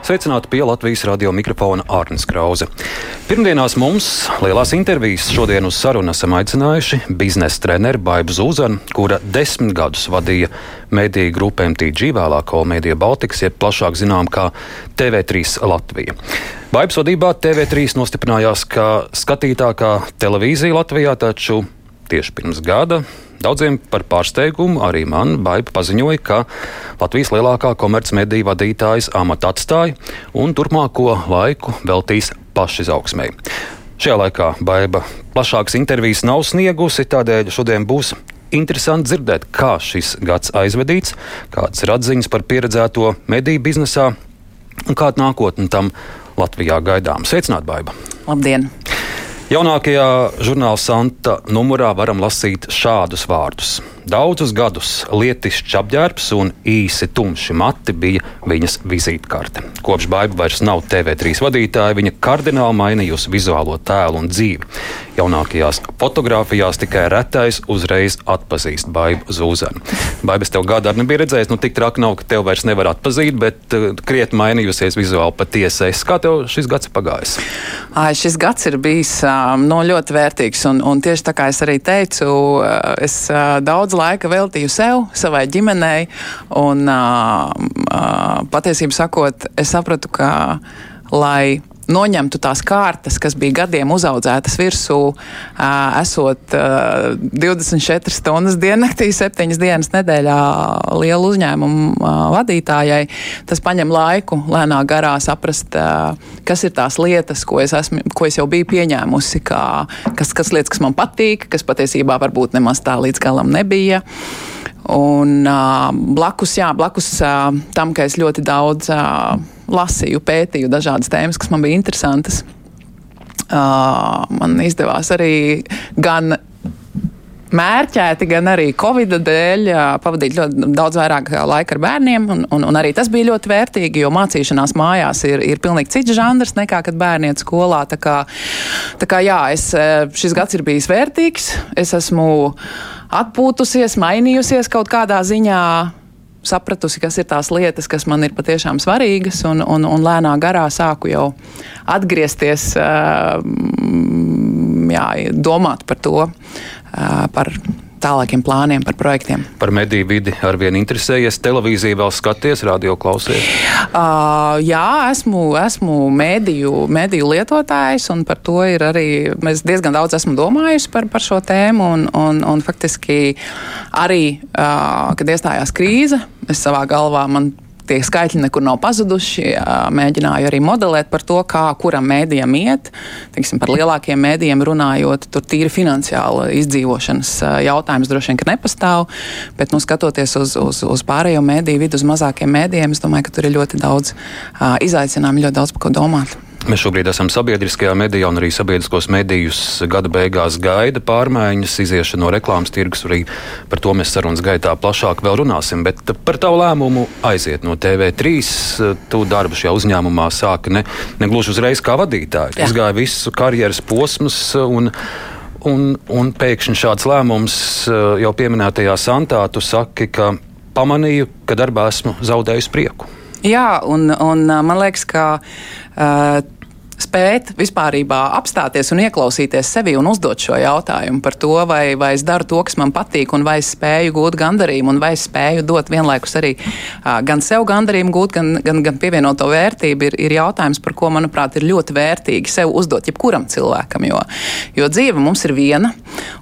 Sveicināti pie Latvijas radio mikrofona Ārnis Krause. Pirmdienās mums lielās intervijas šodien uz sarunu esam aicinājuši biznesa treneri Baibu Zūzanu, kura desmit gadus vadīja mediju grupu MTG, vēlāk Olmēdija Baltikas, jeb plašāk zinām kā TV3 Latvija. Baibas vadībā TV3 nostiprinājās kā skatītākā televīzija Latvijā, taču tieši pirms gada Daudziem par pārsteigumu arī man Baiba paziņoja, ka Latvijas lielākā komercmediju vadītājas amatu atstāja un turpmāko laiku veltīs pašizaugsmēji. Šajā laikā Baiba plašākas intervijas nav sniegusi, tādēļ šodien būs interesanti dzirdēt, kā šis gads aizvedīts, kādas ir atziņas par pieredzēto mediju biznesā un kāda nākotne tam Latvijā gaidām. Sveicināt, Baiba! Labdien! Jaunākajā žurnāla Santa numurā varam lasīt šādus vārdus. Daudzus gadus lietišķs apģērbs un īsi tumši mati bija viņas vizītkarte. Kopš Baiba vairs nav TV3 vadītāja, viņa kardināli mainījusi vizuālo tēlu un dzīvi. Jaunākajās fotografijās tikai retais uzreiz atpazīst Baibu Zūzanu. Baibas tev gadu arī nebija redzējis, nu tik traki nav, ka tev vairs nevar atpazīt, bet uh, krietni mainījusies vizuāli patiesais. Kā tev šis gads ir pagājis? Ai, šis gads ir bijis um, no, nu, ļoti vērtīgs, un, un tieši tā kā es arī teicu, es uh, daudz laika veltīju sev, savai ģimenei, un uh, uh, patiesībā sakot, es sapratu, ka lai noņemtu tās kārtas, kas bija gadiem uzaudzētas virsū, esot 24 stundas diennaktī, 7 dienas nedēļā lielu uzņēmumu vadītājai. Tas paņem laiku lēnā garā saprast, kas ir tās lietas, ko es, esmu, ko es jau biju pieņēmusi, kā, kas, kas lietas, kas man patīk, kas patiesībā varbūt nemaz tā līdz galam nebija. Un uh, blakus, jā, blakus uh, tam, ka es ļoti daudz uh, lasīju, pētīju dažādas tēmas, kas man bija interesantas. Uh, man izdevās arī gan mērķēti, gan arī Covid dēļ pavadīt ļoti daudz vairāk laika ar bērniem. Un, un, un arī tas bija ļoti vērtīgi, jo mācīšanās mājās ir, ir pilnīgi cits žanrs nekā, kad bērni iet skolā. Tā kā, tā kā jā, es, šis gads ir bijis vērtīgs. Es esmu atpūtusies, mainījusies kaut kādā ziņā sapratusi, kas ir tās lietas, kas man ir patiešām svarīgas, un, un, un lēnā garā sāku jau atgriezties, jā, domāt par to, par tālākiem plāniem par projektiem. Par mediju vidi ar vienu interesējies, televīziju vēl skaties, radio klausies? Uh, jā, esmu, esmu mediju, mediju lietotājs, un par to ir arī, mēs diezgan daudz esmu domājusi par, par šo tēmu, un, un, un faktiski arī, uh, kad iestājās krīze, es savā galvā man tie skaitļi nekur nav pazuduši. Mēģināju arī modelēt par to, kā kuram mēdījam iet. Teiksim, par lielākiem mēdījiem runājot, tur tīri finansiāla izdzīvošanas jautājums droši vien nepastāv. Bet, nu, skatoties uz, uz, uz pārējo mēdīju vidu, uz mazākiem mēdījiem, es domāju, ka tur ir ļoti daudz izaicinājumu, ļoti daudz par ko domāt. Mēs šobrīd esam sabiedriskajā medijā, un arī sabiedriskos medijus gada beigās gaida pārmaiņas, iziešana no reklāmas tirgus. Arī par to mēs sarunas gaitā plašāk vēl runāsim. Bet par tavu lēmumu aiziet no TV3. Tu darbu šajā uzņēmumā sāki ne, ne gluži uzreiz kā vadītāji. Tas gāja visu karjeras posmus. Un, Un, un pēkšņi šāds lēmums jau pieminētajā Santā, tu saki, ka pamanīju, ka darbā esmu zaudējusi prieku. Jā, un, un man liekas, ka uh, spēt vispārībā apstāties un ieklausīties sevi un uzdot šo jautājumu par to, vai, vai es daru to, kas man patīk, un vai es spēju gūt gandarījumu, un vai es spēju dot vienlaikus arī gan sev gandarījumu gūt, gan, gan, gan pievienoto vērtību, ir, ir jautājums, par ko, manuprāt, ir ļoti vērtīgi sev uzdot jebkuram cilvēkam, jo, jo dzīve mums ir viena,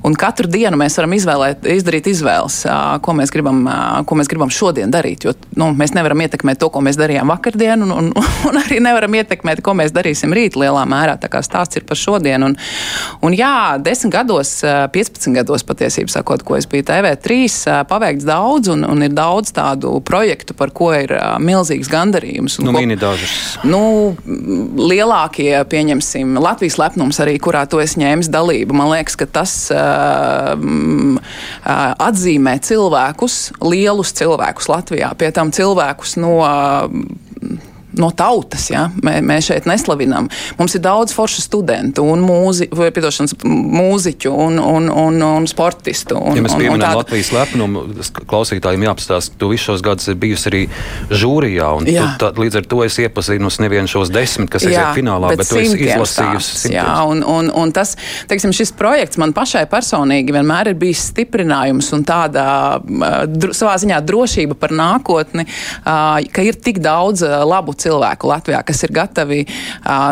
un katru dienu mēs varam izvēlēt, izdarīt izvēles, ko, mēs gribam, ko mēs gribam šodien darīt, jo nu, mēs nevaram ietekmēt to, ko mēs darījām vakardien, un, un, un arī nevaram ietekmēt, ko mēs darīsim rīt darīt lielā mērā. Tā kā stāsts ir par šodienu. Un, un jā, 10 gados, 15 gados patiesībā sakot, ko es biju TV3, paveikts daudz un, un ir daudz tādu projektu, par ko ir milzīgs gandarījums. Nu, ko, mini dažus. Nu, lielākie, pieņemsim, Latvijas lepnums arī, kurā tu esi ņēmis dalību. Man liekas, ka tas uh, atzīmē cilvēkus, lielus cilvēkus Latvijā, pie tam cilvēkus no. Uh, no tautas. Ja? Mē, mēs šeit neslavinām. Mums ir daudz foršu studentu un mūzi, mūziķu un, un, un, un sportistu. Un, ja mēs pieminam tāda... Latvijas lepnumu, klausītājiem jāapstāsta, ka tu visus šos gadus ir bijusi arī žūrijā. Jā. Tu, tā, līdz ar to es iepazinusi nevienu šos desmit, kas iziet finālā, bet, bet tu esi izlasījusi. Jā, un, un, un tas, teiksim, šis projekts man pašai personīgi vienmēr ir bijis stiprinājums un tāda dr savā ziņā drošība par nākotni, ka ir tik daudz labu cilvēku Latvijā, kas ir gatavi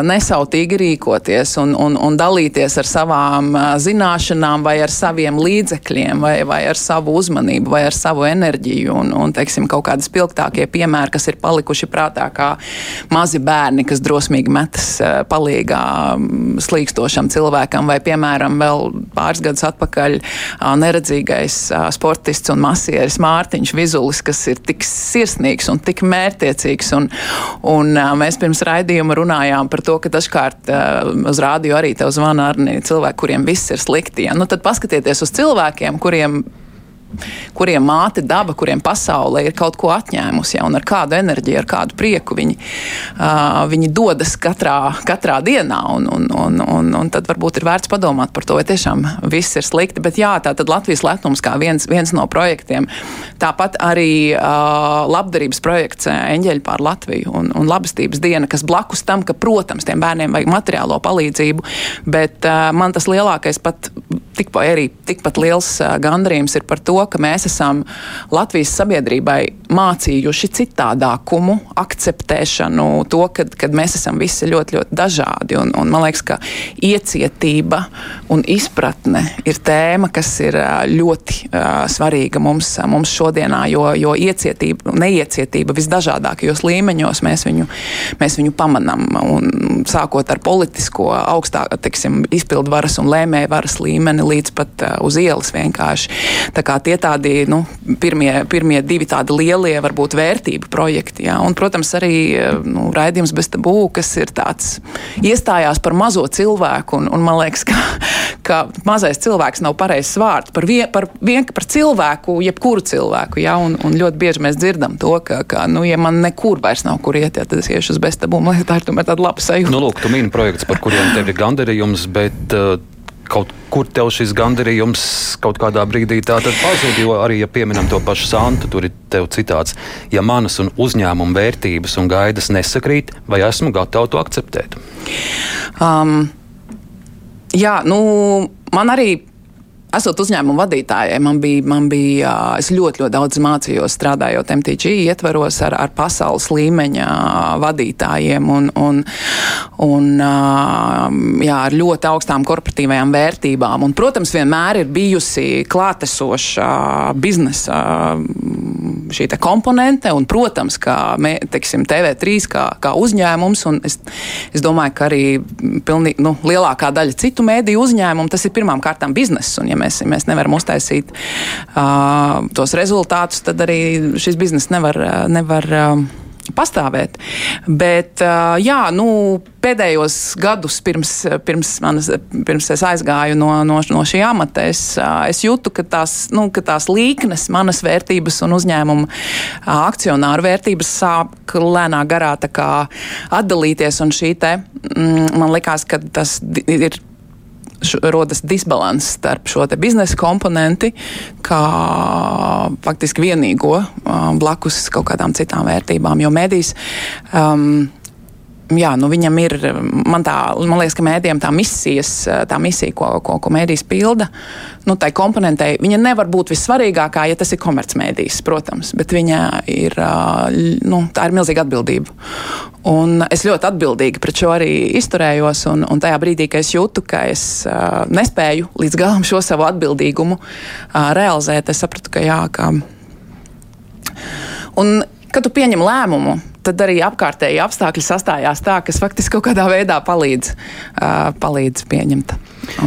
nesautīgi rīkoties un, un, un dalīties ar savām zināšanām vai ar saviem līdzekļiem vai, vai ar savu uzmanību vai ar savu enerģiju un, un teiksim, kaut kādi spilgtākie piemēri, kas ir palikuši prātā kā mazi bērni, kas drosmīgi metas palīgā slīkstošam cilvēkam vai, piemēram, vēl pāris gadus atpakaļ neredzīgais sportists un masieris Mārtiņš Vizulis, kas ir tik sirsnīgs un tik mērtiecīgs. Un, un mēs pirms raidījuma runājām par to, ka dažkārt uz rādio arī tev zvana arī cilvēki, kuriem viss ir slikti. Ja? Nu, tad paskatieties uz cilvēkiem, kuriem kuriem māte daba, kuriem pasaule ir kaut ko atņēmusi, ja, un ar kādu enerģiju, ar kādu prieku viņi, uh, viņi dodas katrā, katrā dienā. Un, un, un, un, un tad varbūt ir vērts padomāt par to, vai tiešām viss ir slikti. Bet jā, tā tad Latvijas lepnums kā viens, viens no projektiem. Tāpat arī uh, labdarības projekts Eņģeļi pār Latviju un, un labestības diena, kas blakus tam, ka, protams, tiem bērniem vajag materiālo palīdzību, bet uh, man tas lielākais pat tikpat, arī tikpat liels gandarījums ir par to, ka mēs esam Latvijas sabiedrībai mācījuši citādākumu, akceptēšanu, to, ka mēs esam visi ļoti, ļoti dažādi. Un, un man liekas, ka iecietība un izpratne ir tēma, kas ir ļoti uh, svarīga mums, mums šodienā, jo, jo iecietība, neiecietība visdažādākajos līmeņos mēs viņu, mēs viņu pamanām. Un, sākot ar politisko augstā, teiksim, izpildvaras un lēmēju varas līmeni līdz pat uz ielas vienkārši. Tā kā tie tādi nu, pirmie, pirmie divi tādi lielie, varbūt vērtību projekti. Jā. Un, protams, arī nu, raidījums bez tabū, kas ir tāds iestājās par mazo cilvēku. Un, un man liekas, ka, ka mazais cilvēks nav pareizs vārds par, vien, par, vien, par cilvēku, jebkuru cilvēku. Jā. Un, un ļoti bieži mēs dzirdam to, ka, ka nu, ja man nekur vairs nav kur iet, ja, tad es iešu uz bez tabū. Man liekas, tā ir tomēr tāda laba sajūta. Nu, lūk, tu mini projekts, par kuriem tev ir gandarījums, bet uh, kaut kur tev šis gandarījums kaut kādā brīdī pazūd. Jo arī, ja pieminam to pašu Santu, tur ir tev citāts, ja manas un uzņēmuma vērtības un gaidas nesakrīt, vai esmu gatava to akceptēt? Um, jā, nu, man arī Esot uzņēmumu vadītājai, man bija, man bija, es ļoti, ļoti daudz mācījos strādājot MTG ietvaros ar, ar pasaules līmeņa vadītājiem un, un, un jā, ar ļoti augstām korporatīvajām vērtībām. Un, protams, vienmēr ir bijusi klātesoša biznesa šī komponente, un, protams, kā mē, teiksim, TV3 kā, kā uzņēmums, un es, es domāju, ka arī pilnī, nu, lielākā daļa citu mēdīju uzņēmumu tas ir pirmām kārtām bizness. Un, ja ja mēs, ja mēs nevaram uztaisīt uh, tos rezultātus, tad arī šis bizness nevar. nevar uh, pastāvēt. Bet, jā, nu, pēdējos gadus pirms, pirms, manas, pirms es aizgāju no, no, no šī amata, es, es jūtu, ka tās, nu, ka tās līknes, manas vērtības un uzņēmuma akcionāru vērtības sāk lēnā garā atdalīties. Un šī te, mm, man likās, ka tas ir rodas disbalans starp šo biznesa komponenti, kā faktiski vienīgo blakus kaut kādām citām vērtībām. Jo medijas um, jā, nu viņam ir, man, tā, man liekas, ka mēdījiem tā misijas, tā misija, ko, ko, ko mēdījis pilda, nu, tai komponentei, viņa nevar būt vissvarīgākā, ja tas ir komercmēdījis, protams, bet viņa ir, nu, tā ir milzīga atbildība. Un es ļoti atbildīgi pret šo arī izturējos, un, un tajā brīdī, kad es jūtu, ka es uh, nespēju līdz galam šo savu atbildīgumu uh, realizēt, es sapratu, ka jā, ka. Un, kad tu pieņem lēmumu, tad arī apkārtēji apstākļi sastājās tā, kas faktiski kaut kādā veidā palīdz, uh, palīdz pieņemt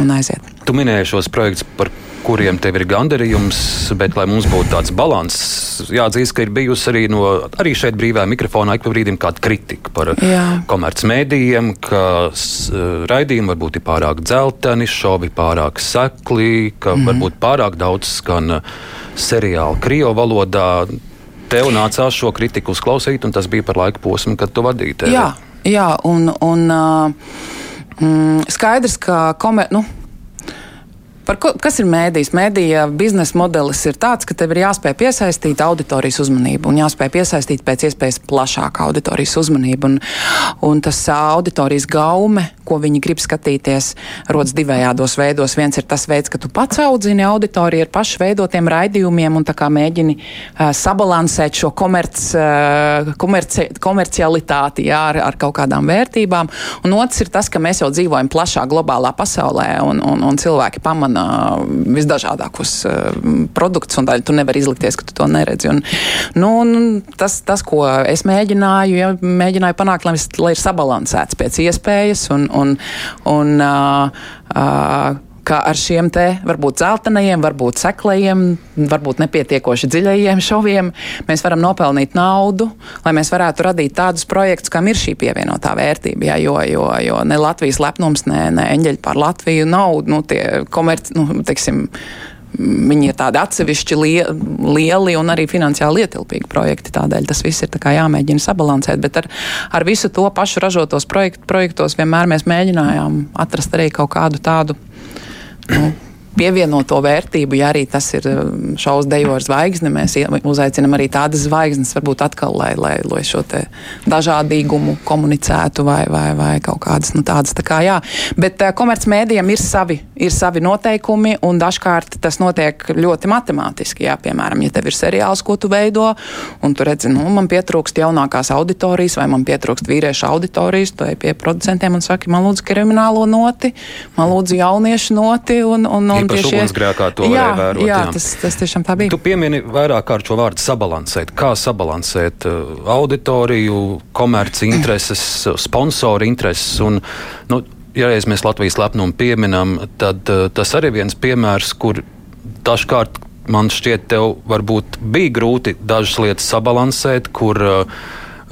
un aiziet. Tu minēji šos projektus, par kuriem tev ir gandarījums, bet, lai mums būtu tāds līdzsvars, jāatzīst, ka ir bijusi arī, no, arī šeit brīvā mikrofonā ik pa brīdim kāda kritika par komercmedijiem, ka raidījumi varbūt ir pārāk dzelteni, šovi pārāk sekli, ka mm -hmm. varbūt pārāk daudz skan seriālu krievu valodā. Tev nācās šo kritiku uzklausīt, un tas bija par laika posmu, kad tu vadīji TV. Jā, jā un, un uh, mm, skaidrs, ka komer, nu, Par ko, kas ir mēdījis? Mēdīja biznesa modelis ir tāds, ka tev ir jāspēj piesaistīt auditorijas uzmanību un jāspēj piesaistīt pēc iespējas plašāku auditorijas uzmanību. Un, un tas auditorijas gaume, ko viņi grib skatīties, rodas divējādos veidos. Viens ir tas veids, ka tu pats audzini auditoriju ar pašu veidotiem raidījumiem un mēģini uh, sabalansēt šo komerc, uh, komerci, komercialitāti jā, ar, ar kaut kādām vērtībām. Un otrs ir tas, ka mēs jau dzīvojam plašā globālā pasaulē un, un, un cilvēki pamana visdažādākos produktus, un daļai tu nevari izlikties, ka tu to neredzi. Un, nu, tas, tas, ko es mēģināju, ja, mēģināju panākt, lai, lai ir sabalansēts pēc iespējas. Un, un, un, uh, uh, ka ar šiem te varbūt zeltainajiem, varbūt seklajiem, varbūt nepietiekoši dziļajiem šoviem mēs varam nopelnīt naudu, lai mēs varētu radīt tādus projektus, kam ir šī pievienotā vērtība. Jā, jo, jo, jo ne Latvijas lepnums, ne, ne eņģeļi par Latviju nav nu, tie komerci, nu, teiksim, Viņi ir tādi atsevišķi lie, lieli un arī finansiāli ietilpīgi projekti. Tādēļ tas viss ir jāmēģina sabalansēt. Bet ar, ar visu to pašu ražotos projekt, projektos vienmēr mēs mēģinājām atrast arī kaut kādu tādu Well, pievienoto vērtību, ja arī tas ir um, šausmas dejo ar zvaigzni. Mēs uzaicinām arī tādas zvaigznes, varbūt atkal, lai, lai, lai šo dažādīgumu komunicētu vai, vai, vai kaut kādas nu, tādas. Tā kā, jā. Bet uh, komercmēdījiem ir savi, ir savi noteikumi, un dažkārt tas notiek ļoti matemātiski. Jā, piemēram, ja tev ir seriāls, ko tu veido, un tu redzi, nu, man pietrūkst jaunākās auditorijas, vai man pietrūkst vīriešu auditorijas, tu ej pie producentiem un saki, man lūdzu kriminālo noti, man lūdzu jauniešu noti. Un, un, un īpaši tieši, ugunsgrēkā to jā, vērot. Jā, jā. Tas, tas tiešām tā bija. Tu piemini vairāk kārt šo vārdu sabalansēt. Kā sabalansēt uh, auditoriju, komerci intereses, sponsoru intereses un, nu, ja reiz mēs Latvijas lepnumu pieminam, tad uh, tas arī viens piemērs, kur dažkārt man šķiet, tev varbūt bija grūti dažas lietas sabalansēt, kur uh,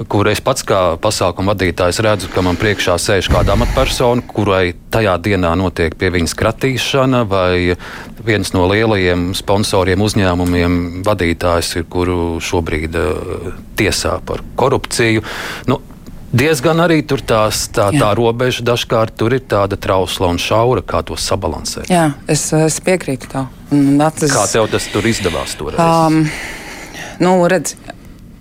kur es pats kā pasākuma vadītājs redzu, ka man priekšā sēž kāda amatpersona, kurai tajā dienā notiek pie viņas kratīšana, vai viens no lielajiem sponsoriem, uzņēmumiem, vadītājs ir, kuru šobrīd uh, tiesā par korupciju. Nu, Diezgan arī tur tās, tā, Jā. tā robeža dažkārt tur ir tāda trausla un šaura, kā to sabalansēt. Jā, es, es piekrītu tam. Tas... Kā tev tas tur izdevās? Toreiz? Um, nu, redz,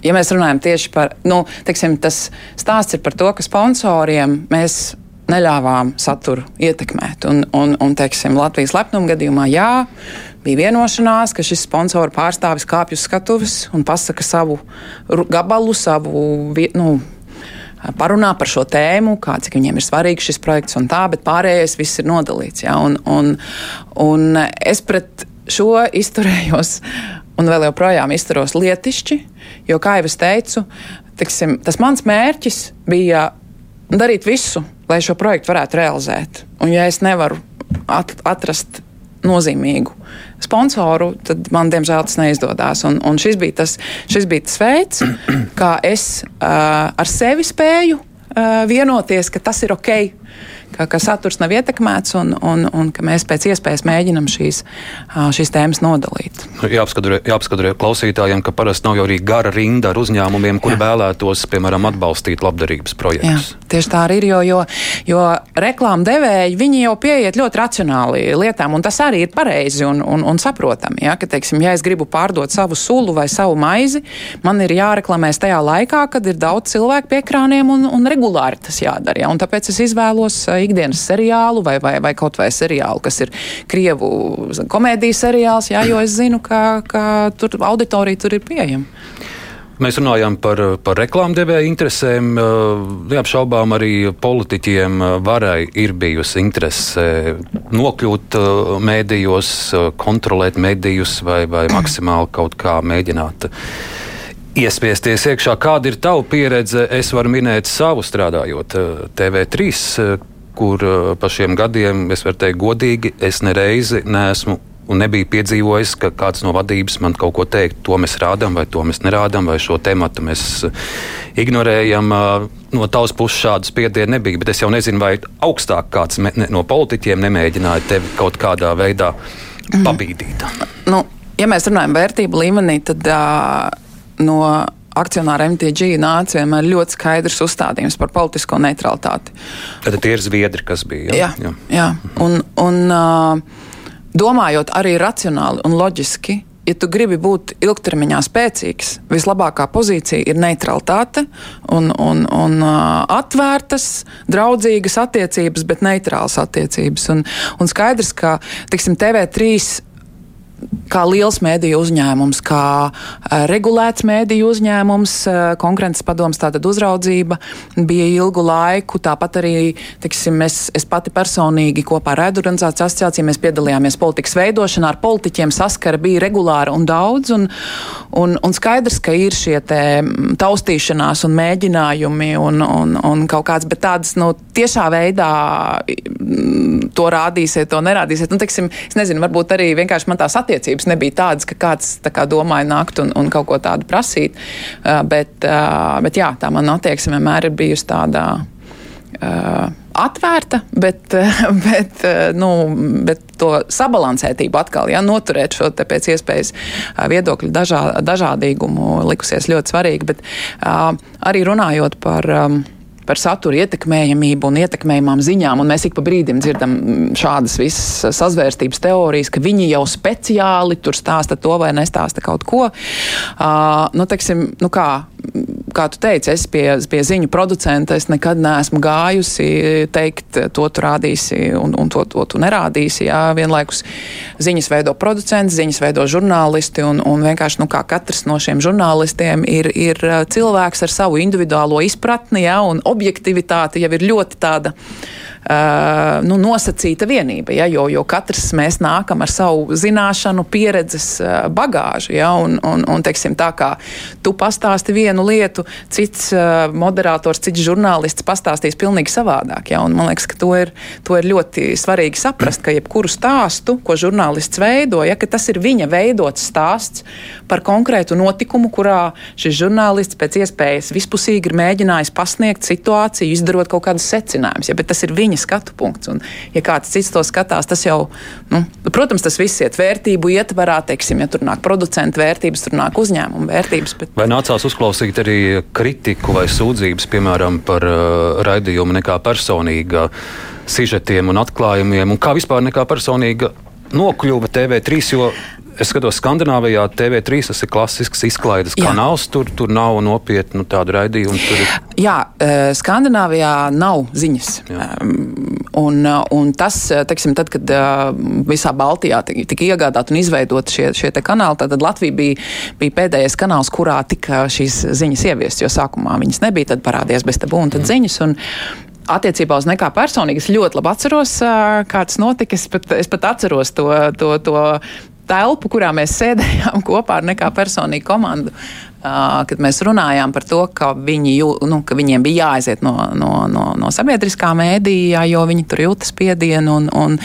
ja mēs runājam tieši par, nu, teiksim, tas stāsts ir par to, ka sponsoriem mēs neļāvām saturu ietekmēt. Un, un, un teiksim, Latvijas lepnuma gadījumā, jā, bija vienošanās, ka šis sponsors pārstāvis kāpj uz skatuves un pasaka savu gabalu, savu, nu, parunā par šo tēmu, kā, cik viņiem ir svarīgs šis projekts un tā, bet pārējais viss ir nodalīts. Ja? Un, un, un es pret šo izturējos un vēl joprojām izturos lietišķi, jo, kā jau es teicu, tiksim, tas mans mērķis bija darīt visu, lai šo projektu varētu realizēt. Un, ja es nevaru at atrast nozīmīgu sponsoru, tad man, diemžēl, tas neizdodas. Un, un šis, bija tas, šis bija tas veids, kā es uh, ar sevi spēju uh, vienoties, ka tas ir ok ka, ka saturs nav ietekmēts un, un, un ka mēs pēc iespējas mēģinam šīs, šīs tēmas nodalīt. Jāapskatro, jāapskatro klausītājiem, ka parasti nav jau arī gara rinda ar uzņēmumiem, kuri Jā. vēlētos, piemēram, atbalstīt labdarības projektus. Jā, tieši tā arī ir, jo, jo, jo reklāma devēji, viņi jau pieiet ļoti racionāli lietām, un tas arī ir pareizi un, un, un saprotami. Ja, ka, teiksim, ja es gribu pārdot savu sulu vai savu maizi, man ir jāreklamēs tajā laikā, kad ir daudz cilvēku pie ekrāniem un, un regulāri tas jādara. Ja, un tāpēc es izvēlos ikdienas seriālu vai, vai, vai kaut vai seriālu, kas ir Krievu komēdijas seriāls, jā, jo es zinu, ka, ka tur auditorija tur ir pieejama. Mēs runājam par, par reklāmdevēju interesēm. Neapšaubām arī politiķiem varai ir bijusi interese nokļūt mēdījos, kontrolēt medijus vai, vai maksimāli kaut kā mēģināt iespiesties iekšā. Kāda ir tava pieredze? Es varu minēt savu strādājot TV3 kur eh, pa šiem gadiem, es varu teikt, godīgi, es nereizi neesmu un nebija piedzīvojis, ka kāds no vadības man kaut ko teikt, to mēs rādām, vai to mēs nerādām, vai šo tematu mēs eh, ignorējam. Eh, no tavas puses šādu spiedienu nebija, bet es jau nezinu, vai augstāk kāds no politiķiem nemēģināja tevi kaut kādā veidā mhm. pabīdīt. Nu, ja mēs runājam vērtību līmenī, tad. Uh, no akcionāra MTG nāca vienmēr ļoti skaidrs uzstādījums par politisko neutralitāti. Tad tie ir zviedri, kas bija. Jā, jā. jā. Un, un uh, domājot arī racionāli un loģiski. Ja tu gribi būt ilgtermiņā spēcīgs, vislabākā pozīcija ir neutralitāte un, un, un atvērtas, draudzīgas attiecības, bet neitrālas attiecības. Un, un skaidrs, ka tiksim, TV3 kā liels mēdīju uzņēmums, kā regulēts mēdīju uzņēmums, konkurences padoms, tātad uzraudzība bija ilgu laiku. Tāpat arī, tiksim, es, es pati personīgi kopā ar Redorganizācijas asociāciju mēs piedalījāmies politikas veidošanā, ar politiķiem saskara bija regulāra un daudz, un, un, un skaidrs, ka ir šie te taustīšanās un mēģinājumi un, un, un kaut kāds, bet tādas, nu, tiešā veidā to rādīsiet, to nerādīsiet. Nu, tiksim, es nezinu, varbūt arī vienkārši man tās attiecības nebija tādas, ka kāds tā kā domāja nākt un, un kaut ko tādu prasīt. Uh, bet, uh, bet jā, tā man attieksme vienmēr ir bijusi tāda. Uh, atvērta, bet, bet, nu, bet to sabalansētību atkal, ja noturēt šo pēc iespējas viedokļu dažā, dažādīgumu likusies ļoti svarīgi. Bet uh, arī runājot par. Um, par satura ietekmējamību un ietekmējumām ziņām. Un mēs ik pa brīdim dzirdam šādas visas sazvērstības teorijas, ka viņi jau speciāli tur stāsta to vai nestāsta kaut ko. Uh, nu, teiksim, nu kā, kā tu teici, es pie, pie ziņu producenta es nekad neesmu gājusi teikt, to tu rādīsi un, un to, to tu nerādīsi. Jā, vienlaikus ziņas veido producents, ziņas veido žurnālisti un, un vienkārši, nu kā katrs no šiem žurnālistiem ir, ir cilvēks ar savu individuālo izpratni, jā, un objektivitāte jau ir ļoti tāda uh, nu, nosacīta vienība, ja, jo, jo katrs mēs nākam ar savu zināšanu, pieredzes uh, bagāžu. Ja, un, un, un, teiksim, tā kā tu pastāsti vienu lietu, cits uh, moderators, cits žurnālists pastāstīs pilnīgi savādāk. Ja, un, man liekas, ka to ir, to ir ļoti svarīgi saprast, ka jebkuru stāstu, ko žurnālists veido, ja, tas ir viņa veidots stāsts par konkrētu notikumu, kurā šis žurnālists pēc iespējas vispusīgi ir mēģinājis pasniegt situāciju, izdarot kaut kādus secinājumus. Ja, bet tas ir viņa viņa skatu punkts. Un, ja kāds cits to skatās, tas jau, nu, protams, tas viss iet vērtību ietvarā, teiksim, ja tur nāk producentu vērtības, tur nāk uzņēmumu vērtības. Bet... Vai nācās uzklausīt arī kritiku vai sūdzības, piemēram, par uh, raidījumu nekā personīga sižetiem un atklājumiem, un kā vispār nekā personīga nokļuva TV3, jo es skatos, Skandināvijā TV3 tas ir klasisks izklaides Jā. kanāls. Tur, tur nav nopietnu tādu raidījumu. Tur... Jā, eh, Skandināvijā nav ziņas. Jā. Un, eh, un tas, eh, teiksim, tad, kad visā Baltijā tika iegādāti un izveidoti šie, šie kanāli, tad Latvija bija, bija pēdējais kanāls, kurā tika šīs ziņas ieviestas. Jo sākumā viņas nebija, tad parādījās bez tabūna un tad mm. ziņas. Un, attiecībā uz nekā personīgi. Es ļoti labi atceros, kā tas notika. Es pat, es pat atceros to, to, to telpu, kurā mēs sēdējām kopā ar nekā personīgu komandu. Uh, kad mēs runājām par to, ka, viņi, jū, nu, ka viņiem bija jāaiziet no, no, no, no sabiedriskā mēdījā, jo viņi tur jūtas spiedienu. Un, un,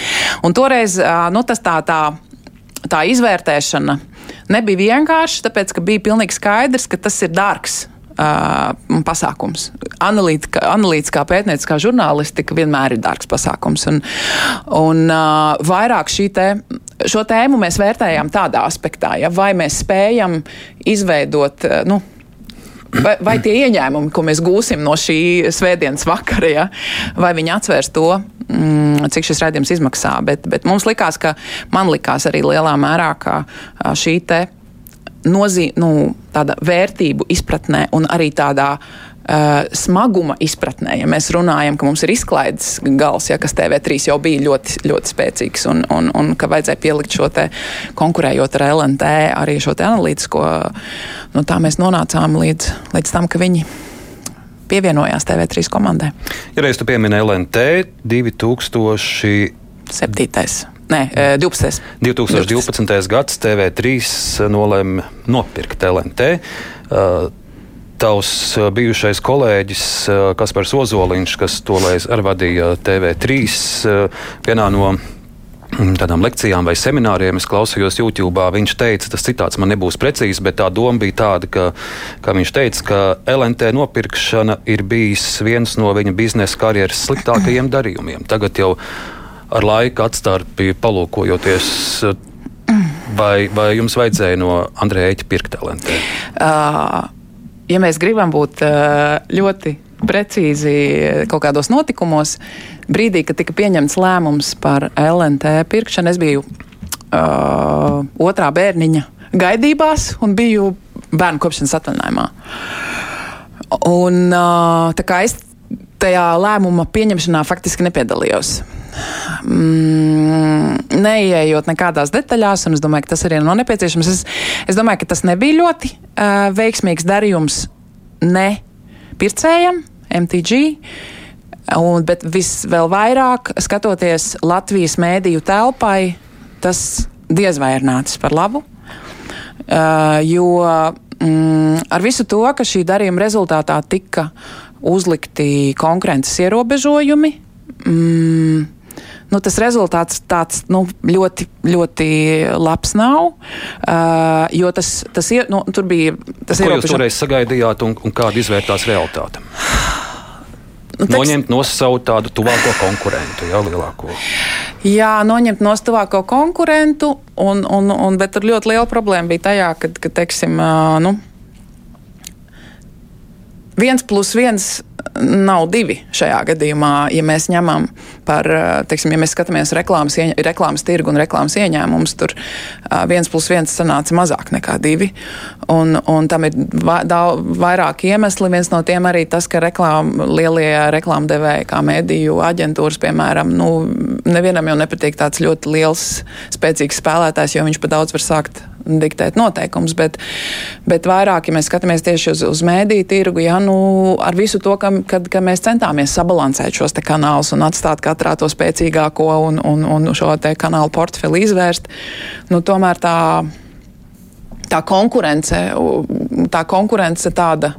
un toreiz uh, nu, tas tā, tā, tā izvērtēšana nebija vienkārši, tāpēc ka bija pilnīgi skaidrs, ka tas ir dārgs Uh, pasākums. Analītika, analītiskā pētnieciskā žurnālistika vienmēr ir dārgs pasākums. Un, un uh, vairāk šī te, šo tēmu mēs vērtējām tādā aspektā, ja, vai mēs spējam izveidot. Uh, nu, Vai, vai tie ieņēmumi, ko mēs gūsim no šī svētdienas vakara, ja, vai viņi atsvērs to, mm, cik šis raidījums izmaksā. Bet, bet mums likās, ka man likās arī lielā mērā, ka šī te nozī, nu, tāda vērtību izpratnē un arī tādā Uh, smaguma izpratnē, ja mēs runājam, ka mums ir izklaides gals, ja, kas TV3 jau bija ļoti, ļoti spēcīgs, un, un, un ka vajadzēja pielikt šo te konkurējot ar LNT, arī šo te analītisko, nu, tā mēs nonācām līdz, līdz tam, ka viņi pievienojās TV3 komandai. Ja reiz tu piemini LNT 2007. Nē, 12. 2012. 12. gads TV3 nolēma nopirkt LNT. Tavs bijušais kolēģis Kaspars Ozoliņš, kas toreiz arī vadīja TV3, vienā no tādām lekcijām vai semināriem, es klausījos YouTube. Viņš teica, tas citāts man nebūs precīzs, bet tā doma bija tāda, ka, ka viņš teica, ka LNT nopirkšana ir bijis viens no viņa biznesa karjeras sliktākajiem darījumiem. Tagad jau ar laika atstarpi palūkojoties. Vai, vai jums vajadzēja no Andrēja Eķa pirkt LNT? Uh, ja mēs gribam būt uh, ļoti precīzi kaut kādos notikumos, brīdī, kad tika pieņemts lēmums par LNT pirkšanu, es biju uh, otrā bērniņa gaidībās un biju bērnu kopšanas atvaļinājumā. Un, uh, tā kā es tajā lēmuma pieņemšanā faktiski nepiedalījos. Mm, neieejot nekādās detaļās, un es domāju, ka tas arī nav nepieciešams. Es, es domāju, ka tas nebija ļoti uh, veiksmīgs darījums ne pircējiem, MTG. Un, bet vēl vairāk skatoties Latvijas mēdīju telpai, tas diez vai ir nācis par labu. Uh, jo mm, ar visu to, ka šī darījuma rezultātā tika uzlikti konkurences ierobežojumi, mm, nu, tas rezultāts tāds nu, ļoti, ļoti labs nav. Uh, jo tas, tas ir, nu, tur bija. Tas Ko jūs toreiz sagaidījāt un, un kāda izvērtās realitāte? Nu, teks... Noņemt no savu tādu tuvāko konkurentu, jau lielāko. Jā, noņemt no tuvāko konkurentu, un, un, un, bet tur ļoti liela problēma bija tajā, ka, ka teiksim, nu, viens plus viens nav divi šajā gadījumā, ja mēs ņemam par, teiksim, ja mēs skatāmies reklāmas, ieņ, reklāmas tirgu un reklāmas ieņēmumus, tur viens plus viens sanāca mazāk nekā divi. Un, un tam ir va, daudz, vairāk iemesli. Viens no tiem arī tas, ka reklām, lielie reklāmdevēji, kā mediju aģentūras, piemēram, nu, nevienam jau nepatīk tāds ļoti liels, spēcīgs spēlētājs, jo viņš pa daudz var sākt diktēt noteikumus, bet, bet vairāk, ja mēs skatāmies tieši uz, uz mēdīju tirgu, ja, nu, ar visu to, ka, kad, ka mēs centāmies sabalansēt šos kanālus un atstāt katrā to spēcīgāko un, un, un šo kanālu portfeli izvērst, nu, tomēr tā, tā konkurence, tā konkurence tāda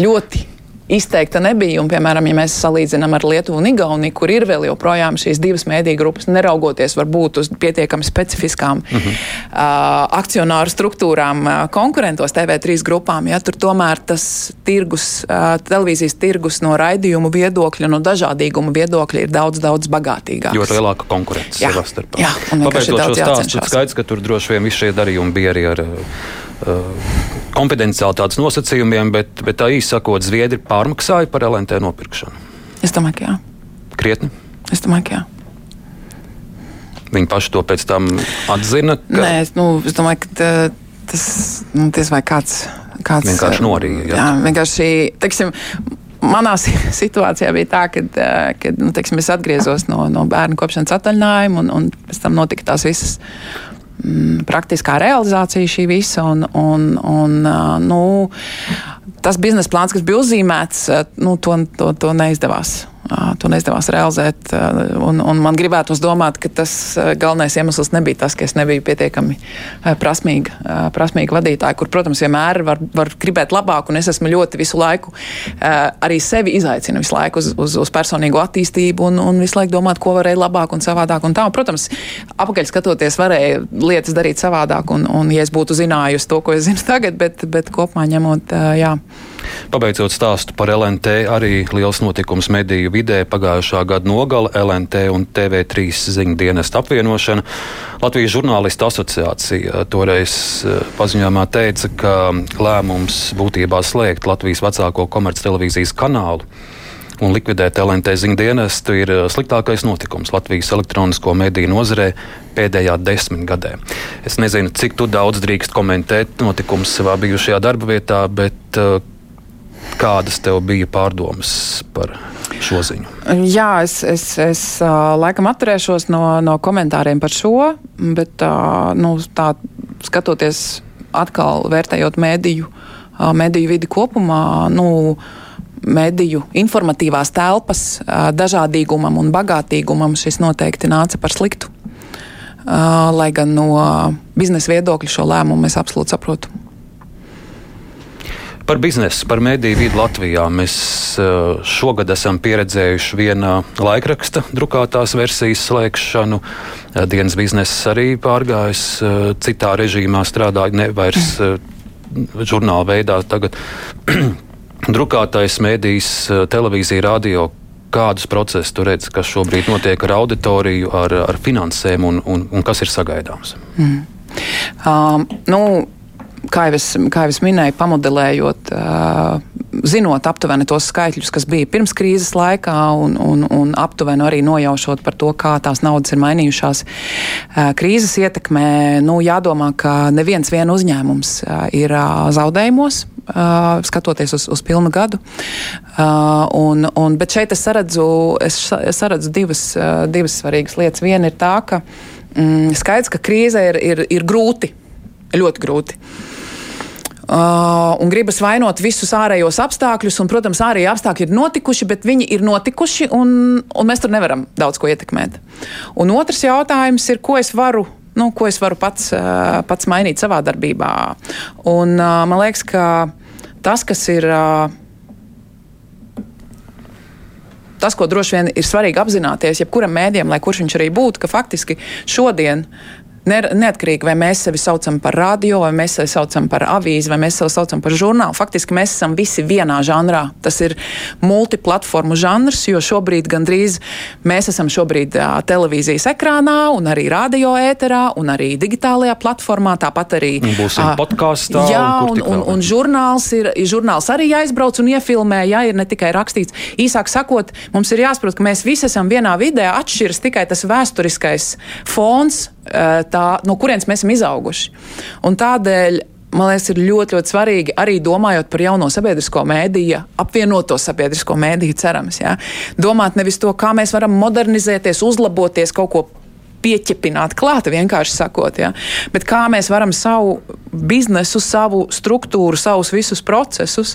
ļoti izteikta nebija. Un, piemēram, ja mēs salīdzinām ar Lietuvu un Igauniju, kur ir vēl joprojām šīs divas mēdīju grupas, neraugoties varbūt uz pietiekami specifiskām uh -huh. uh, akcionāru struktūrām, uh, konkurentos TV3 grupām, ja tur tomēr tas tirgus, uh, televīzijas tirgus no raidījumu viedokļa, no dažādīguma viedokļa ir daudz, daudz bagātīgāks. Jo lielāka konkurence savā starpā. Jā, un vienkārši ir daudz jācenšas. Skaidrs, ka tur droši vien visi šie darījumi bija arī ar. Uh, konfidenciālitātes nosacījumiem, bet, bet tā īsi sakot, Zviedri pārmaksāja par LNT nopirkšanu. Es domāju, ka jā. Krietni? Es domāju, ka jā. Viņi paši to pēc tam atzina. Ka... Nē, es, nu, es domāju, ka tā, tas nu, vai kāds, kāds vienkārši norīja. Jā, jā vienkārši, teiksim, manā situācijā bija tā, ka, kad nu, teiksim, es atgriezos no, no bērnu kopšanas atvaļinājuma, un, un pēc tam notika tās visas Mm, praktiskā realizācija šī visa. Un, un, un, nu, tas biznesa plāns, kas bija uzzīmēts, nu, to, to, to neizdevās to neizdevās realizēt. Un, un man gribētos domāt, ka tas galvenais iemesls nebija tas, ka es nebiju pietiekami prasmīga, prasmīga vadītāja, kur, protams, vienmēr var, var gribēt labāk, un es esmu ļoti visu laiku arī sevi izaicinu visu laiku uz, uz, uz personīgo attīstību un, un visu laiku domāt, ko varēja labāk un savādāk. Un tā, un, protams, apakaļ skatoties, varēja lietas darīt savādāk, un, un ja es būtu zinājusi to, ko es zinu tagad, bet, bet kopumā ņemot, jā. Pabeidzot stāstu par LNT, arī liels notikums mediju vidē pagājušā gada nogala LNT un TV3 ziņu dienesta apvienošana. Latvijas žurnālistu asociācija toreiz eh, paziņojumā teica, ka lēmums būtībā slēgt Latvijas vecāko komerctelevīzijas kanālu un likvidēt LNT ziņu dienestu ir eh, sliktākais notikums Latvijas elektronisko mediju nozarē pēdējā desmitgadē. Es nezinu, cik daudz drīkst komentēt notikumus savā bijušajā darba vietā, bet uh, Kādas tev bija pārdomas par šo ziņu? Jā, es, es, es laikam atturēšos no, no komentāriem par šo, bet nu, tā skatoties atkal vērtējot mediju, mediju vidi kopumā. Nu, mediju informatīvās telpas dažādīgumam un bagātīgumam šis noteikti nāca par sliktu. Lai gan no biznesa viedokļa šo lēmumu es absolūti saprotu. Par biznesu, par mediju vidi Latvijā mēs eh, šogad esam pieredzējuši viena laikraksta drukātās versijas slēgšanu. Eh, dienas bizness arī pārgājis eh, citā režīmā, strādāja ne vairs žurnāla veidā. Tagad drukātais mēdījis, televīzija, radio. Kādus procesus tu redzi, kas šobrīd notiek ar auditoriju, ar, ar finansēm un, un, un kas ir sagaidāms? Mm. Um, nu, kā jau es, kā jau es minēju, pamodelējot, zinot aptuveni tos skaitļus, kas bija pirms krīzes laikā, un, un, un aptuveni arī nojaušot par to, kā tās naudas ir mainījušās krīzes ietekmē, nu, jādomā, ka neviens vien uzņēmums ir zaudējumos. Uh, skatoties uz, uz pilnu gadu. Uh, un, un, bet šeit es saredzu, es saredzu divas, uh, divas svarīgas lietas. Viena ir tā, ka mm, skaidrs, ka krīze ir, ir, ir grūti, ļoti grūti. Uh, un gribas vainot visus ārējos apstākļus, un, protams, ārējie apstākļi ir notikuši, bet viņi ir notikuši, un, un mēs tur nevaram daudz ko ietekmēt. Un otrs jautājums ir, ko es varu. Nu, ko es varu pats, uh, pats mainīt savā darbībā? Un, uh, man liekas, ka tas, kas ir. Uh, tas, ko droši vien ir svarīgi apzināties, jebkuram mēdījam, lai kurš viņš arī būtu, ka faktiski šodien Neatkarīgi vai mēs sevi saucam par radio, vai mēs sevi saucam par avīzi, vai mēs sevi saucam par žurnālu, faktiski mēs esam visi vienā žanrā. Tas ir multiplatformu žanrs, jo šobrīd gandrīz mēs esam šobrīd uh, televīzijas ekrānā, un arī radio ēterā, un arī digitālajā platformā. Tāpat arī būsim uh, podkāstā. Jā, un, un, un, un žurnāls, ir, žurnāls arī jāizbrauc un iefilmē, jā, ir ne tikai rakstīts. Īsāk sakot, mums ir jāsaprot, ka mēs visi esam vienā vidē, atšķiras tikai tas vēsturiskais fons tā, no kurienes mēs esam izauguši. Un tādēļ man liekas, ir ļoti, ļoti svarīgi arī domājot par jauno sabiedrisko mēdīju, apvienoto sabiedrisko mēdīju, cerams. Ja? Domāt nevis to, kā mēs varam modernizēties, uzlaboties, kaut ko pieķepināt klāta, vienkārši sakot, ja? bet kā mēs varam savu biznesu, savu struktūru, savus visus procesus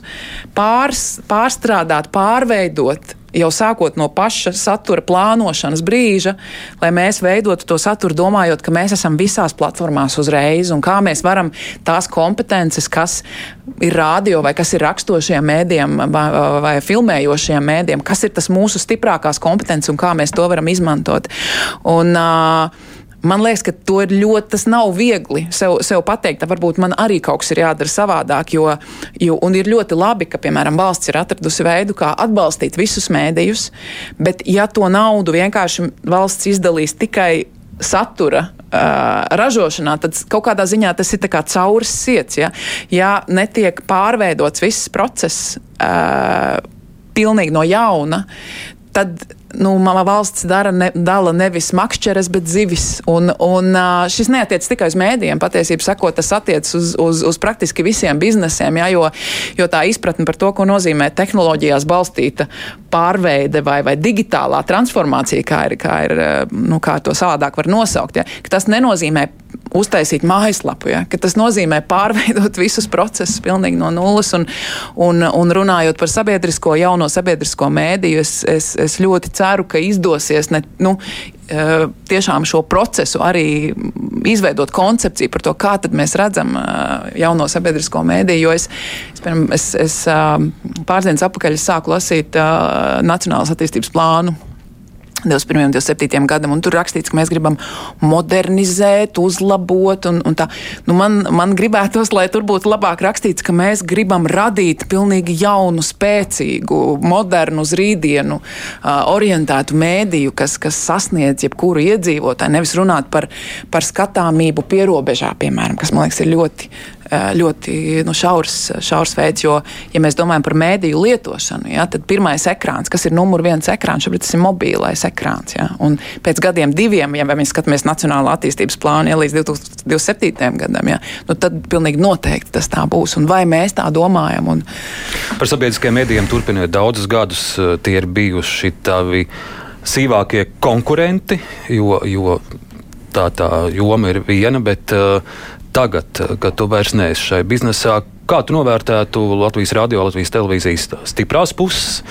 pārs, pārstrādāt, pārveidot jau sākot no paša satura plānošanas brīža, lai mēs veidotu to saturu, domājot, ka mēs esam visās platformās uzreiz un kā mēs varam tās kompetences, kas ir radio vai kas ir rakstošiem mēdiem vai, vai filmējošiem mēdiem, kas ir tas mūsu stiprākās kompetences un kā mēs to varam izmantot. Un, uh, Man liekas, ka to ir ļoti, tas nav viegli sev, sev pateikt. Varbūt man arī kaut kas ir jādara savādāk, jo, jo ir ļoti labi, ka, piemēram, valsts ir atradusi veidu, kā atbalstīt visus mēdījus, bet ja to naudu vienkārši valsts izdalīs tikai satura uh, ražošanā, tad kaut kādā ziņā tas ir kā cauras siets. Ja, ja netiek pārveidots viss process uh, pilnīgi no jauna, tad nu, valsts dara ne, dala nevis makšķeres, bet zivis. Un, un šis neatiec tikai uz mēdījiem, patiesībā sakot, tas attiec uz, uz, uz praktiski visiem biznesiem, jā, jo, jo tā izpratne par to, ko nozīmē tehnoloģijās balstīta pārveide vai, vai digitālā transformācija, kā, ir, kā, ir, nu, kā to savādāk var nosaukt, jā, tas nenozīmē uztaisīt mājaslapu, ja, tas nozīmē pārveidot visus procesus pilnīgi no nulles. Un, un, un runājot par sabiedrisko, jauno sabiedrisko mēdīju, es, es, es ļoti ceru, ka izdosies ne, nu, eh, tiešām šo procesu arī izveidot koncepciju par to, kā mēs redzam eh, jauno sabiedrisko mēdīju. Jo es, es, es, es eh, pāris dienas atpakaļ sāku lasīt Nacionālas attīstības plānu 21. un 27. gadam, un tur rakstīts, ka mēs gribam modernizēt, uzlabot. Un, un tā. nu, man, man gribētos, lai tur būtu labāk rakstīts, ka mēs gribam radīt pilnīgi jaunu, spēcīgu, modernu, uz rītdienu uh, orientētu mēdīju, kas, kas sasniedz jebkuru iedzīvotāju. Nevis runāt par, par skatāmību pierobežā, piemēram, kas man liekas ir ļoti ļoti nu, šaurs, šaurs veids. Jo, ja mēs domājam par mēdīju lietošanu, ja, tad pirmais ekrāns, kas ir numur viens ekrāns, šobrīd tas ir mobilais ekrāns. Ja, un pēc gadiem, diviem, ja mēs skatāmies Nacionālā attīstības plānu ja, līdz 2027. gadam, ja, nu, tad pilnīgi noteikti tas tā būs. Un vai mēs tā domājam? Un... Par sabiedriskajiem mēdījiem turpinot daudzus gadus, tie ir bijuši tavi sīvākie konkurenti, jo, jo tā, tā joma ir viena, bet uh, tagad, kad tu vairs neesi šai biznesā, kā tu novērtētu Latvijas radio, Latvijas televīzijas stiprās puses?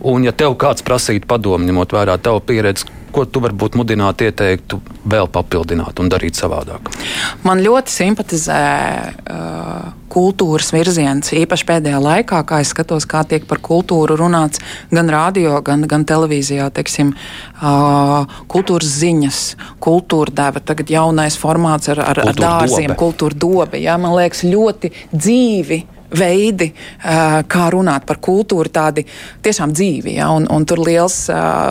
Un, ja tev kāds prasītu padomu, ņemot vērā tavu pieredzi, ko tu varbūt mudinātu, ieteiktu vēl papildināt un darīt savādāk? Man ļoti simpatizē uh, kultūras virziens, īpaši pēdējā laikā, kā es skatos, kā tiek par kultūru runāts gan radio, gan, gan televīzijā. Teiksim, uh, kultūras ziņas, kultūra deva, tagad jaunais formāts ar, ar, kultūra ar dārziem, dobe. kultūra dobe. Jā, man liekas, ļoti dzīvi veidi, kā runāt par kultūru, tādi tiešām dzīvi. Ja? Un, un tur liels,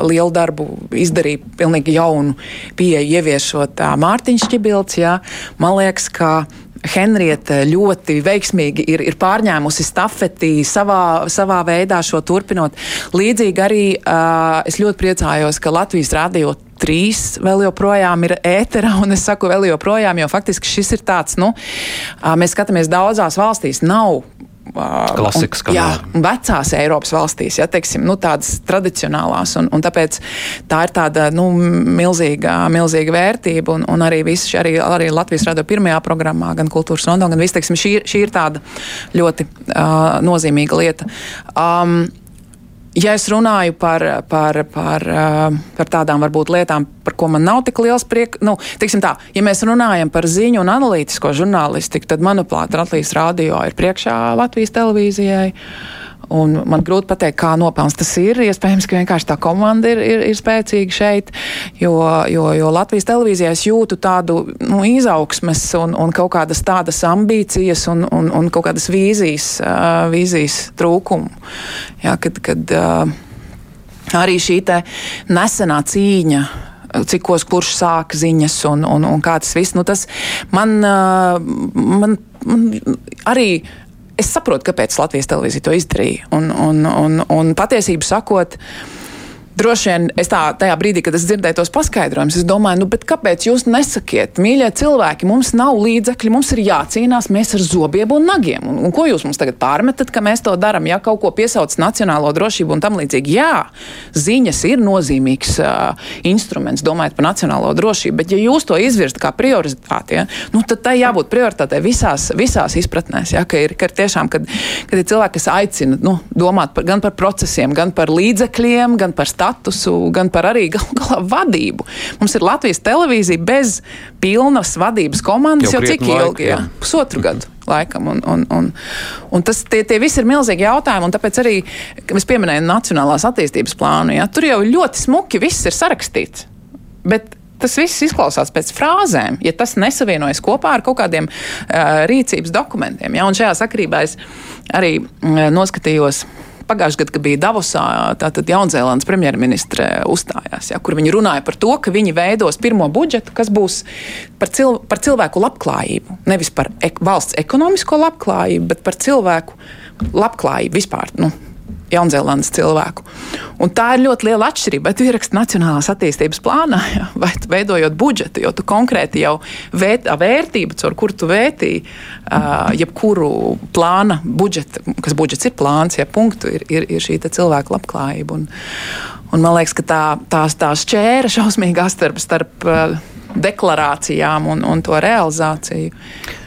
lielu darbu izdarīja pilnīgi jaunu pieeju, ieviešot Mārtiņš Čibilds. Ja? Man liekas, ka Henrieta ļoti veiksmīgi ir, ir pārņēmusi stafeti savā, savā veidā šo turpinot. Līdzīgi arī uh, es ļoti priecājos, ka Latvijas radio trīs vēl joprojām ir ētera, un es saku vēl joprojām, jo faktiski šis ir tāds, nu, mēs skatāmies daudzās valstīs, nav Klasikas un, jā, vecās Eiropas valstīs, ja teiksim, nu, tādas tradicionālās. Un, un tāpēc tā ir tāda nu, milzīga, milzīga vērtība. Un, un arī, visi, arī, arī Latvijas radio pirmajā programmā, gan kultūras rondo, gan viss, teiksim, šī, šī ir tāda ļoti uh, nozīmīga lieta. Um, Ja es runāju par, par, par, par tādām varbūt lietām, par ko man nav tik liels prieks, nu, teiksim tā, ja mēs runājam par ziņu un analītisko žurnālistiku, tad, manuprāt, Latvijas rādio ir priekšā Latvijas televīzijai. Un man grūti pateikt, kā nopelns tas ir. Iespējams, ka vienkārši tā komanda ir, ir, ir spēcīga šeit, jo, jo, jo Latvijas televīzijā es jūtu tādu nu, izaugsmes un, un kaut kādas tādas ambīcijas un, un, un kaut kādas vīzijas, uh, vīzijas trūkumu. Jā, kad, kad uh, arī šī nesenā cīņa cikos kurš sāk ziņas un, un, un kā tas viss. Nu, tas man, man, man arī es saprotu, kāpēc Latvijas televīzija to izdarīja. Un, un, un, un patiesību sakot, droši vien es tā, tajā brīdī, kad es dzirdēju tos paskaidrojumus, es domāju, nu, kāpēc jūs nesakiet, mīļie cilvēki, mums nav līdzekļi, mums ir jācīnās, mēs ar zobiem un nagiem. Un, un ko jūs mums tagad pārmetat, ka mēs to darām, ja kaut ko piesauc nacionālo drošību un tam līdzīgi? Jā, ziņas ir nozīmīgs uh, instruments, domājot par nacionālo drošību, bet ja jūs to izvirzat kā prioritāti, ja, nu, tad tai jābūt prioritātei visās, visās izpratnēs, ja, ka ir, ka tiešām, kad, kad ir cilvēki, kas aicina nu, domāt par, gan par procesiem, gan par līdzekļiem, gan par stāstu statusu, gan par arī gal, galā vadību. Mums ir Latvijas televīzija bez pilnas vadības komandas jau, jau cik ilgi? Jā, pusotru gadu laikam. Un, un, un, un tas, tie, tie visi ir milzīgi jautājumi, un tāpēc arī, es pieminēju Nacionālās attīstības plānu, jā, tur jau ļoti smuki viss ir sarakstīts. Bet tas viss izklausās pēc frāzēm, ja tas nesavienojas kopā ar kaut kādiem uh, rīcības dokumentiem. Ja? Un šajā sakarībā es arī uh, noskatījos pagājušajā gadā, kad bija Davosā, tātad Jaunzēlandes premjerministre uzstājās, ja, kur viņi runāja par to, ka viņi veidos pirmo budžetu, kas būs par, cil, par cilvēku labklājību. Nevis par ek, valsts ekonomisko labklājību, bet par cilvēku labklājību vispār. Nu, Jaunzēlandes cilvēku. Un tā ir ļoti liela atšķirība. Vai tu ieraksti Nacionālās attīstības plānā, ja, vai veidojot budžetu, jo tu konkrēti jau vērt, vērtību, caur kuru tu vērtī uh, jebkuru plāna budžetu, kas budžets ir plāns, ja punktu ir, ir, ir šī cilvēka labklājība. Un, un man liekas, ka tā, tās, tās šķēra šausmīgā starp. starp uh, deklarācijām un, un to realizāciju.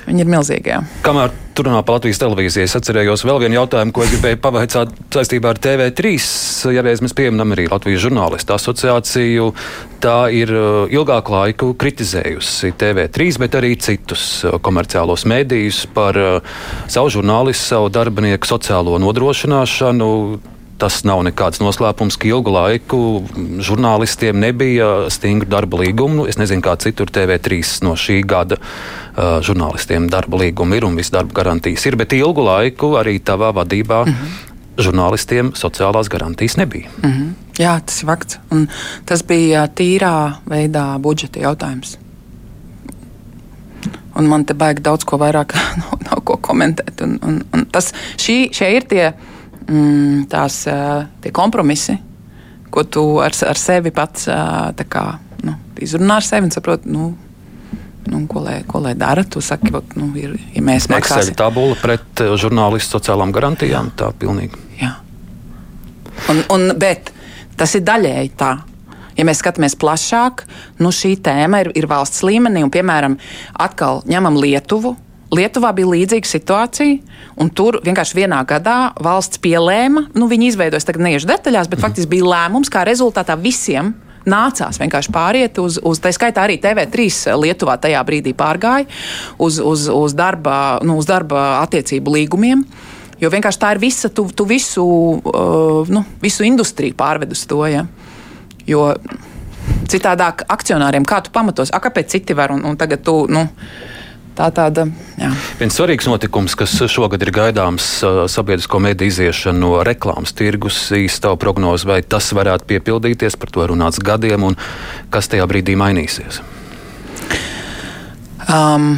Viņi ir milzīgi. Kamēr tur runā par Latvijas televīziju, es atcerējos vēl vienu jautājumu, ko gribēju pavaicāt saistībā ar TV3. Ja reiz mēs pieminam arī Latvijas žurnālistu asociāciju, tā ir uh, ilgāku laiku kritizējusi TV3, bet arī citus uh, komerciālos mēdījus par uh, savu žurnālistu, savu darbinieku sociālo nodrošināšanu Tas nav nekāds noslēpums, ka ilgu laiku žurnālistiem nebija stingru darba līgumu. Es nezinu, kā citur TV3 no šī gada uh, žurnālistiem darba līgumi ir un viss darba garantijas ir, bet ilgu laiku arī tavā vadībā. Mm -hmm. Žurnālistiem sociālās garantijas nebija. Mm -hmm. Jā, tas ir fakts. Un tas bija tīrā veidā budžeta jautājums. Un man te baigi daudz ko vairāk nav, nav ko komentēt. Un, un, un tas, šī, šie ir tie mm, tās kompromisi, ko tu ar, ar sevi pats kā, nu, izrunā ar sevi un saproti. Nu, Nu, ko, lai, ko lai dara? Tu saki, ka nu, ir, ja mēs maksāsim. Excel tabula pret žurnālistu sociālām garantijām. Tā pilnīgi. Jā. Un, un, bet tas ir daļēji tā. Ja mēs skatāmies plašāk, nu šī tēma ir, ir valsts līmenī, un, piemēram, atkal ņemam Lietuvu, Lietuvā bija līdzīga situācija, un tur vienkārši vienā gadā valsts pielēma, nu, viņi izveidoja, tagad neiešu detaļās, bet mm. faktiski bija lēmums, kā rezultātā visiem nācās vienkārši pāriet uz, uz tā skaitā arī TV3 Lietuvā tajā brīdī pārgāja uz, uz, uz, darba, nu, uz darba attiecību līgumiem. Jo vienkārši tā ir visa, tu, tu visu, uh, nu, visu industriju pārved uz to. Ja? Jo citādāk akcionāriem kā tu pamatos, a, kāpēc citi var un, un tagad tu. Nu, tā tāda. Jā. Viens svarīgs notikums, kas šogad ir gaidāms, sabiedrisko mediju iziešana no reklāmas tirgus, īsta prognoze, vai tas varētu piepildīties, par to runāts gadiem, un kas tajā brīdī mainīsies? Um,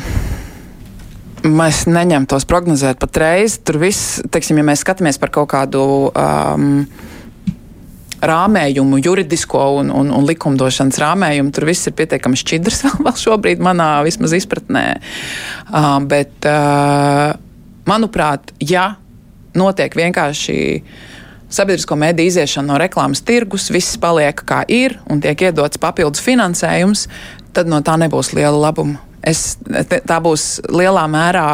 Mēs neņemtos prognozēt patreiz. Tur viss, teiksim, ja mēs skatāmies par kaut kādu um, rāmējumu, juridisko un, un, un likumdošanas rāmējumu. Tur viss ir pietiekami šķidrs vēl, vēl šobrīd, manā vismaz izpratnē. Uh, bet, uh, manuprāt, ja notiek vienkārši sabiedrisko mediju iziešana no reklāmas tirgus, viss paliek kā ir un tiek iedots papildus finansējums, tad no tā nebūs liela labuma. Es, tā būs lielā mērā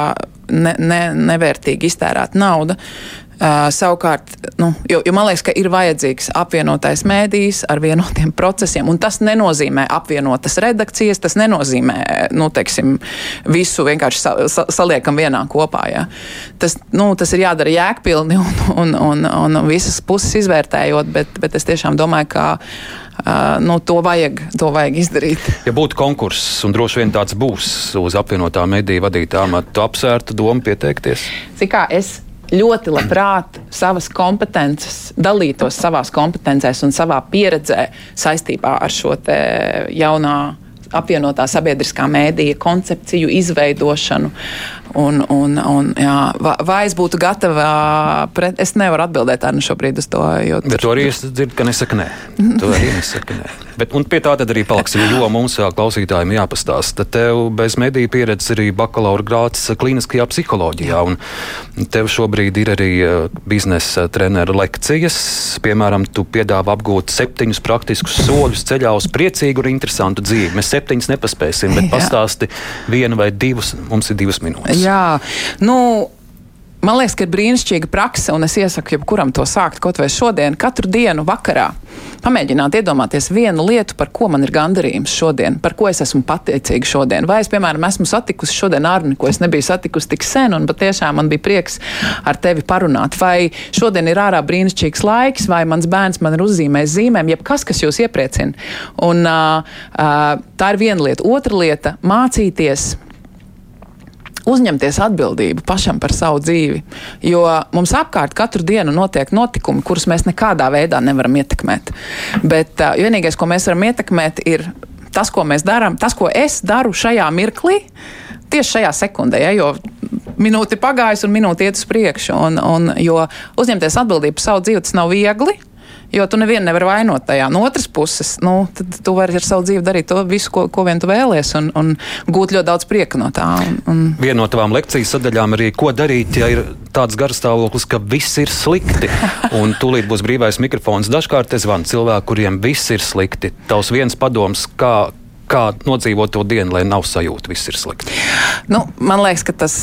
ne, ne, nevērtīgi iztērēta nauda. Uh, savukārt, nu, jo, jo man liekas, ka ir vajadzīgs apvienotais mēdījis ar vienotiem procesiem, un tas nenozīmē apvienotas redakcijas, tas nenozīmē, nu, teiksim, visu vienkārši sa, sa, saliekam vienā kopā. Ja. Tas, nu, tas ir jādara jēgpilni un, un, un, un visas puses izvērtējot, bet, bet es tiešām domāju, ka Uh, nu, to, vajag, to vajag izdarīt. Ja būtu konkurss, un droši vien tāds būs uz apvienotā mediju vadītā amata, apsvērtu domu pieteikties? Cik kā es ļoti labprāt savas kompetences, dalītos savās kompetencēs un savā pieredzē saistībā ar šo jaunā apvienotā sabiedriskā mēdīja koncepciju izveidošanu. Un, un, un, jā, vai es būtu gatava, pret, es nevaru atbildēt ar nu šobrīd uz to. Tur... Bet to arī es dzirdu, ka nesaka nē. To arī nesaka nē. Bet, un pie tā tad arī paliksim, jo mums klausītājiem jāpastāsta. Tev bez mediju pieredzes arī bakalaura grāts klīniskajā psiholoģijā, un tev šobrīd ir arī eh, biznesa treneru lekcijas. Piemēram, tu piedāvā apgūt septiņus praktiskus soļus ceļā uz priecīgu un interesantu dzīvi. Mēs septiņus nepaspēsim, bet pastāsti vienu vai divus, mums ir divas minūtes. Jā, nu. Man liekas, ka ir brīnišķīga praksa, un es iesaku jebkuram to sākt kaut vai šodien, katru dienu vakarā. Pamēģināt iedomāties vienu lietu, par ko man ir gandarījums šodien, par ko es esmu pateicīga šodien. Vai es, piemēram, esmu satikusi šodien Arni, ko es nebiju satikusi tik sen, un patiešām man bija prieks ar tevi parunāt. Vai šodien ir ārā brīnišķīgs laiks, vai mans bērns man ir uzzīmējis zīmēm, jebkas, kas jūs iepriecina. Un, uh, uh, tā ir viena lieta. Otra lieta - mācīties uzņemties atbildību pašam par savu dzīvi. Jo mums apkārt katru dienu notiek notikumi, kurus mēs nekādā veidā nevaram ietekmēt. Bet uh, vienīgais, ko mēs varam ietekmēt, ir tas, ko mēs darām, tas, ko es daru šajā mirklī, tieši šajā sekundē. Ja, jo minūte pagājusi un minūte iet uz priekšu. Un, un, jo uzņemties atbildību par savu dzīvi tas nav viegli. Jo tu nevienu nevari vainot tajā. No otras puses, nu, tu vari ar savu dzīvi darīt to visu, ko, ko vien tu vēlies, un, un gūt ļoti daudz prieka no tā. Un, un... Viena no tavām lekcijas sadaļām arī, ko darīt, ja ir tāds garstāvoklis, ka viss ir slikti. Un tūlīt būs brīvais mikrofons. Dažkārt es zvanu cilvēku, kuriem viss ir slikti. Tavs viens padoms, kā, kā nodzīvot to dienu, lai nav sajūta, viss ir slikti? Nu, man liekas, ka tas,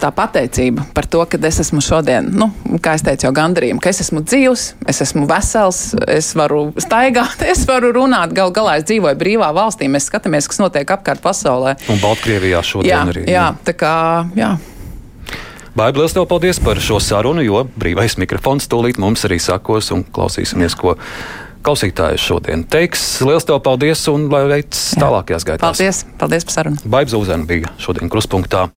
tā pateicība par to, ka es esmu šodien, nu, kā es teicu, jau gandarījumi, ka es esmu dzīvs, es esmu vesels, es varu staigāt, es varu runāt. Gal galā es dzīvoju brīvā valstī, mēs skatāmies, kas notiek apkārt pasaulē. Un Baltkrievijā šodien jā, arī. Jā, tā kā, jā. Baiba, liels tev paldies par šo sarunu, jo brīvais mikrofons tūlīt mums arī sakos un klausīsimies, ko klausītājus šodien teiks. Lielas tev paldies un lai veids tālākajās gaitās. Paldies, paldies par sarunu. Baibs Uzēna bija šodien kruspunktā.